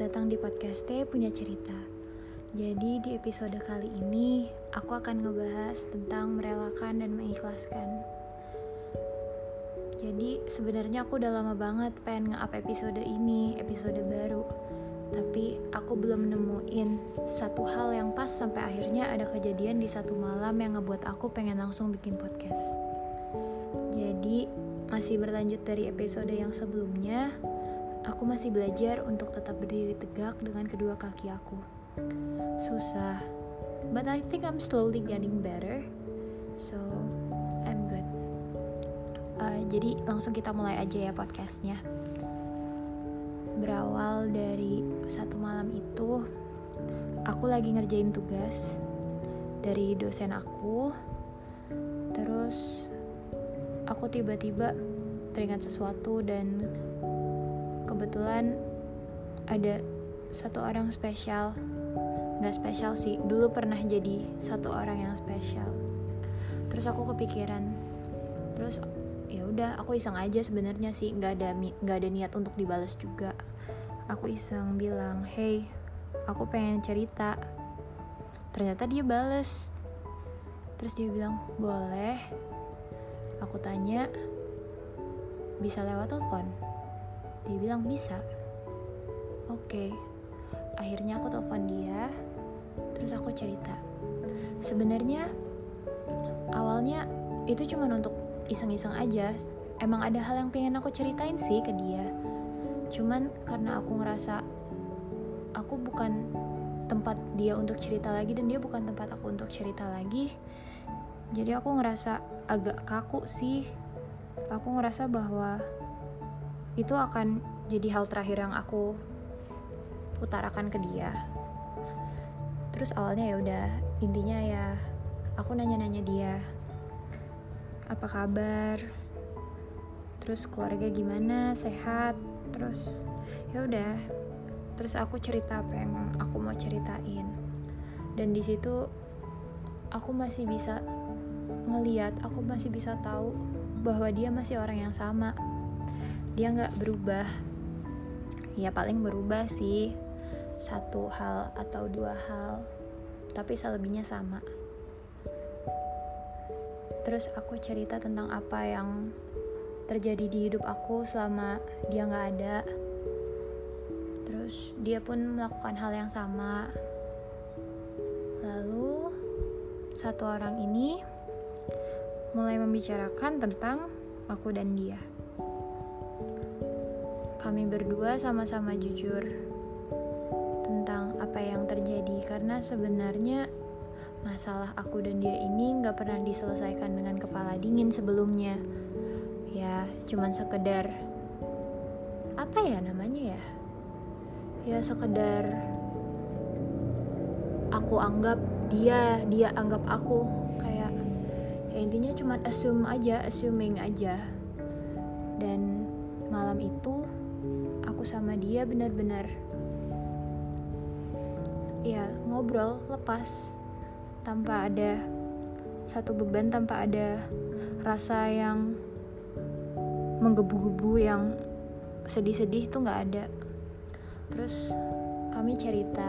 datang di podcast T punya cerita. Jadi di episode kali ini aku akan ngebahas tentang merelakan dan mengikhlaskan. Jadi sebenarnya aku udah lama banget pengen nge-up episode ini, episode baru. Tapi aku belum nemuin satu hal yang pas sampai akhirnya ada kejadian di satu malam yang ngebuat aku pengen langsung bikin podcast. Jadi masih berlanjut dari episode yang sebelumnya, aku masih belajar untuk tetap berdiri tegak dengan kedua kaki aku. Susah, but I think I'm slowly getting better. So, I'm good. Uh, jadi langsung kita mulai aja ya podcastnya. Berawal dari satu malam itu, aku lagi ngerjain tugas dari dosen aku. Terus aku tiba-tiba teringat sesuatu dan kebetulan ada satu orang spesial. Nggak spesial sih dulu pernah jadi satu orang yang spesial. Terus aku kepikiran terus ya udah aku iseng aja sebenarnya sih nggak ada nggak ada niat untuk dibalas juga. Aku iseng bilang hey aku pengen cerita. Ternyata dia bales. Terus dia bilang boleh. Aku tanya bisa lewat telepon dia bilang bisa. Oke. Okay. akhirnya aku telepon dia terus aku cerita. Sebenarnya awalnya itu cuma untuk iseng-iseng aja. Emang ada hal yang pengen aku ceritain sih ke dia. Cuman karena aku ngerasa aku bukan tempat dia untuk cerita lagi dan dia bukan tempat aku untuk cerita lagi jadi aku ngerasa agak kaku sih. Aku ngerasa bahwa itu akan jadi hal terakhir yang aku utarakan ke dia. Terus awalnya ya udah intinya ya aku nanya-nanya dia apa kabar? Terus keluarga gimana? Sehat? Terus ya udah terus aku cerita apa yang aku mau ceritain. Dan di situ aku masih bisa ngeliat aku masih bisa tahu bahwa dia masih orang yang sama dia nggak berubah. Ya paling berubah sih satu hal atau dua hal tapi selebihnya sama. Terus aku cerita tentang apa yang terjadi di hidup aku selama dia nggak ada. Terus dia pun melakukan hal yang sama. Lalu satu orang ini mulai membicarakan tentang aku dan dia kami berdua sama-sama jujur tentang apa yang terjadi. Karena sebenarnya masalah aku dan dia ini nggak pernah diselesaikan dengan kepala dingin sebelumnya. Ya cuman sekedar apa ya namanya ya? Ya sekedar aku anggap dia dia anggap aku. Kayak ya intinya cuman assume aja assuming aja. Dan malam itu aku sama dia benar-benar ya ngobrol lepas tanpa ada satu beban tanpa ada rasa yang menggebu-gebu yang sedih-sedih itu nggak ada. Terus kami cerita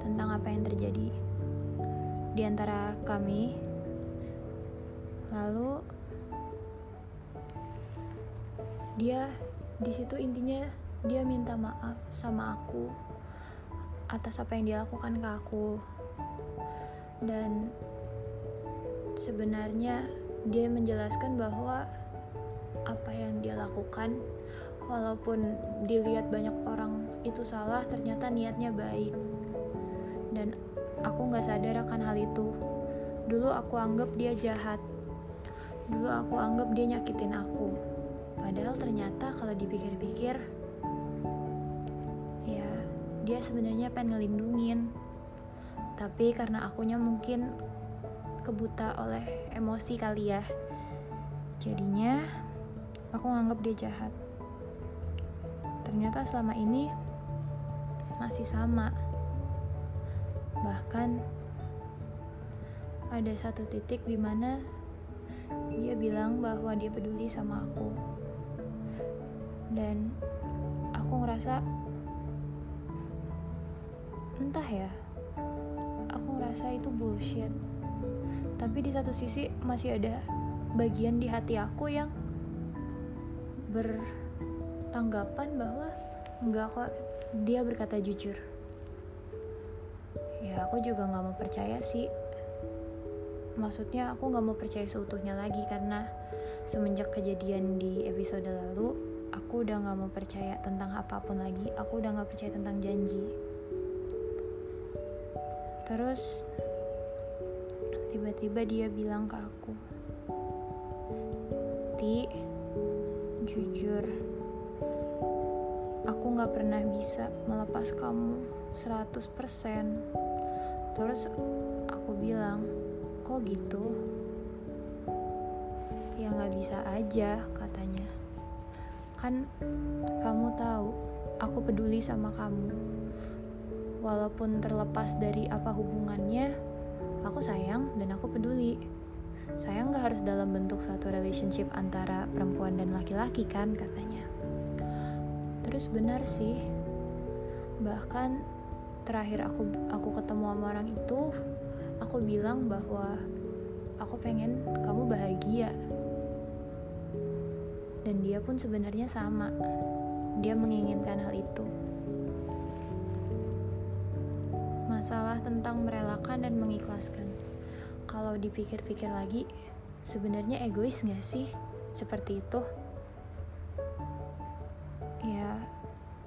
tentang apa yang terjadi di antara kami. Lalu dia di situ intinya dia minta maaf sama aku atas apa yang dia lakukan ke aku. Dan sebenarnya dia menjelaskan bahwa apa yang dia lakukan walaupun dilihat banyak orang itu salah ternyata niatnya baik. Dan aku nggak sadar akan hal itu. Dulu aku anggap dia jahat. Dulu aku anggap dia nyakitin aku Padahal ternyata kalau dipikir-pikir ya dia sebenarnya pengen ngelindungin. Tapi karena akunya mungkin kebuta oleh emosi kali ya. Jadinya aku nganggap dia jahat. Ternyata selama ini masih sama. Bahkan ada satu titik di mana dia bilang bahwa dia peduli sama aku dan aku ngerasa entah ya aku ngerasa itu bullshit. Tapi di satu sisi masih ada bagian di hati aku yang bertanggapan bahwa enggak kok dia berkata jujur. Ya aku juga nggak mau percaya sih. Maksudnya aku nggak mau percaya seutuhnya lagi karena semenjak kejadian di episode lalu aku udah nggak mau percaya tentang apa pun lagi. Aku udah nggak percaya tentang janji. Terus tiba-tiba dia bilang ke aku ti jujur aku nggak pernah bisa melepas kamu 100% terus aku bilang kok gitu? Ya nggak bisa aja kan kamu tahu aku peduli sama kamu. Walaupun terlepas dari apa hubungannya aku sayang dan aku peduli. Sayang gak harus dalam bentuk satu relationship antara perempuan dan laki-laki kan katanya. Terus benar sih bahkan terakhir aku aku ketemu sama orang itu aku bilang bahwa aku pengen kamu bahagia dan dia pun sebenarnya sama. Dia menginginkan hal itu. Masalah tentang merelakan dan mengikhlaskan. Kalau dipikir-pikir lagi sebenarnya egois gak sih? Seperti itu. Ya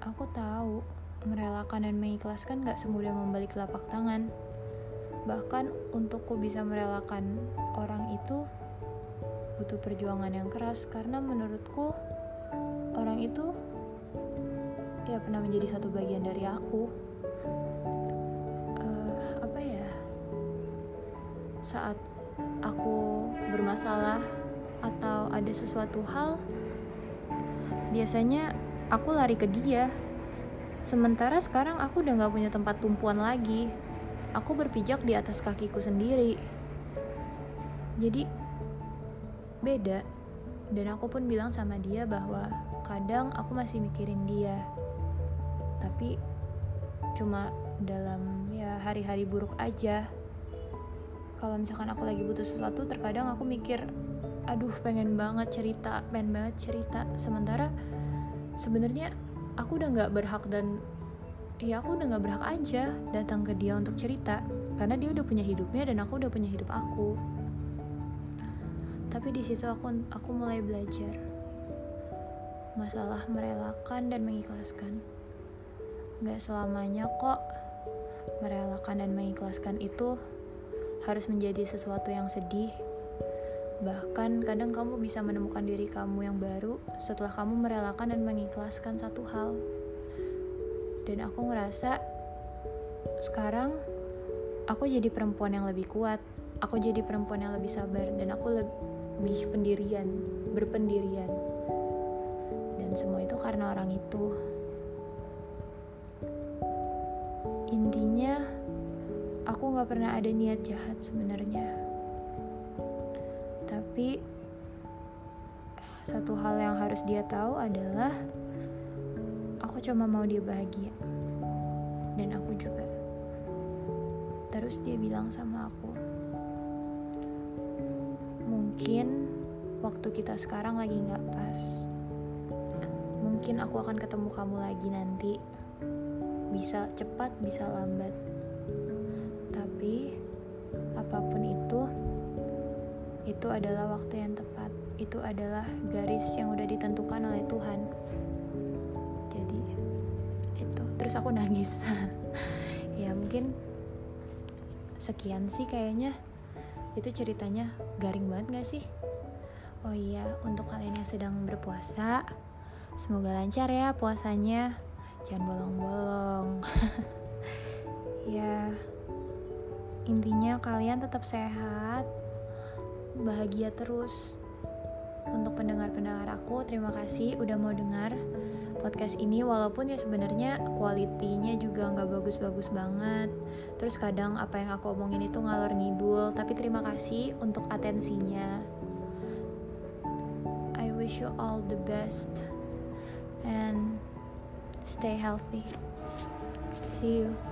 aku tahu merelakan dan mengikhlaskan gak semudah membalik telapak tangan. Bahkan untukku bisa merelakan orang itu butuh perjuangan yang keras karena menurutku orang itu ya pernah menjadi satu bagian dari aku. Uh, apa ya? Saat aku bermasalah atau ada sesuatu hal biasanya aku lari ke dia. Sementara sekarang aku udah gak punya tempat tumpuan lagi. Aku berpijak di atas kakiku sendiri. Jadi beda. Dan aku pun bilang sama dia bahwa kadang aku masih mikirin dia. Tapi cuma dalam ya hari-hari buruk aja. Kalau misalkan aku lagi butuh sesuatu, terkadang aku mikir, aduh pengen banget cerita, pengen banget cerita. Sementara sebenarnya aku udah nggak berhak dan ya aku udah gak berhak aja datang ke dia untuk cerita karena dia udah punya hidupnya dan aku udah punya hidup aku tapi di situ aku aku mulai belajar masalah merelakan dan mengikhlaskan. Gak selamanya kok merelakan dan mengikhlaskan itu harus menjadi sesuatu yang sedih. Bahkan kadang kamu bisa menemukan diri kamu yang baru setelah kamu merelakan dan mengikhlaskan satu hal. Dan aku ngerasa sekarang aku jadi perempuan yang lebih kuat aku jadi perempuan yang lebih sabar dan aku lebih pendirian berpendirian dan semua itu karena orang itu intinya aku nggak pernah ada niat jahat sebenarnya tapi satu hal yang harus dia tahu adalah Aku cuma mau dia bahagia. Dan aku juga. Terus dia bilang sama aku, mungkin waktu kita sekarang lagi gak pas. Mungkin aku akan ketemu kamu lagi nanti. Bisa cepat, bisa lambat. Tapi apa pun itu, itu adalah waktu yang tepat. Itu adalah garis yang udah ditentukan oleh Tuhan terus aku nangis ya mungkin sekian sih kayaknya itu ceritanya garing banget gak sih? Oh iya untuk kalian yang sedang berpuasa semoga lancar ya puasanya. Jangan bolong-bolong. Ya intinya kalian tetap sehat bahagia terus. Untuk pendengar-pendengar aku terima kasih udah mau dengar podcast ini walaupun ya sebenarnya kualitinya juga nggak bagus-bagus banget. Terus kadang apa yang aku omongin itu ngalor ngidul tapi terima kasih untuk atensinya. I wish you all the best and stay healthy. See you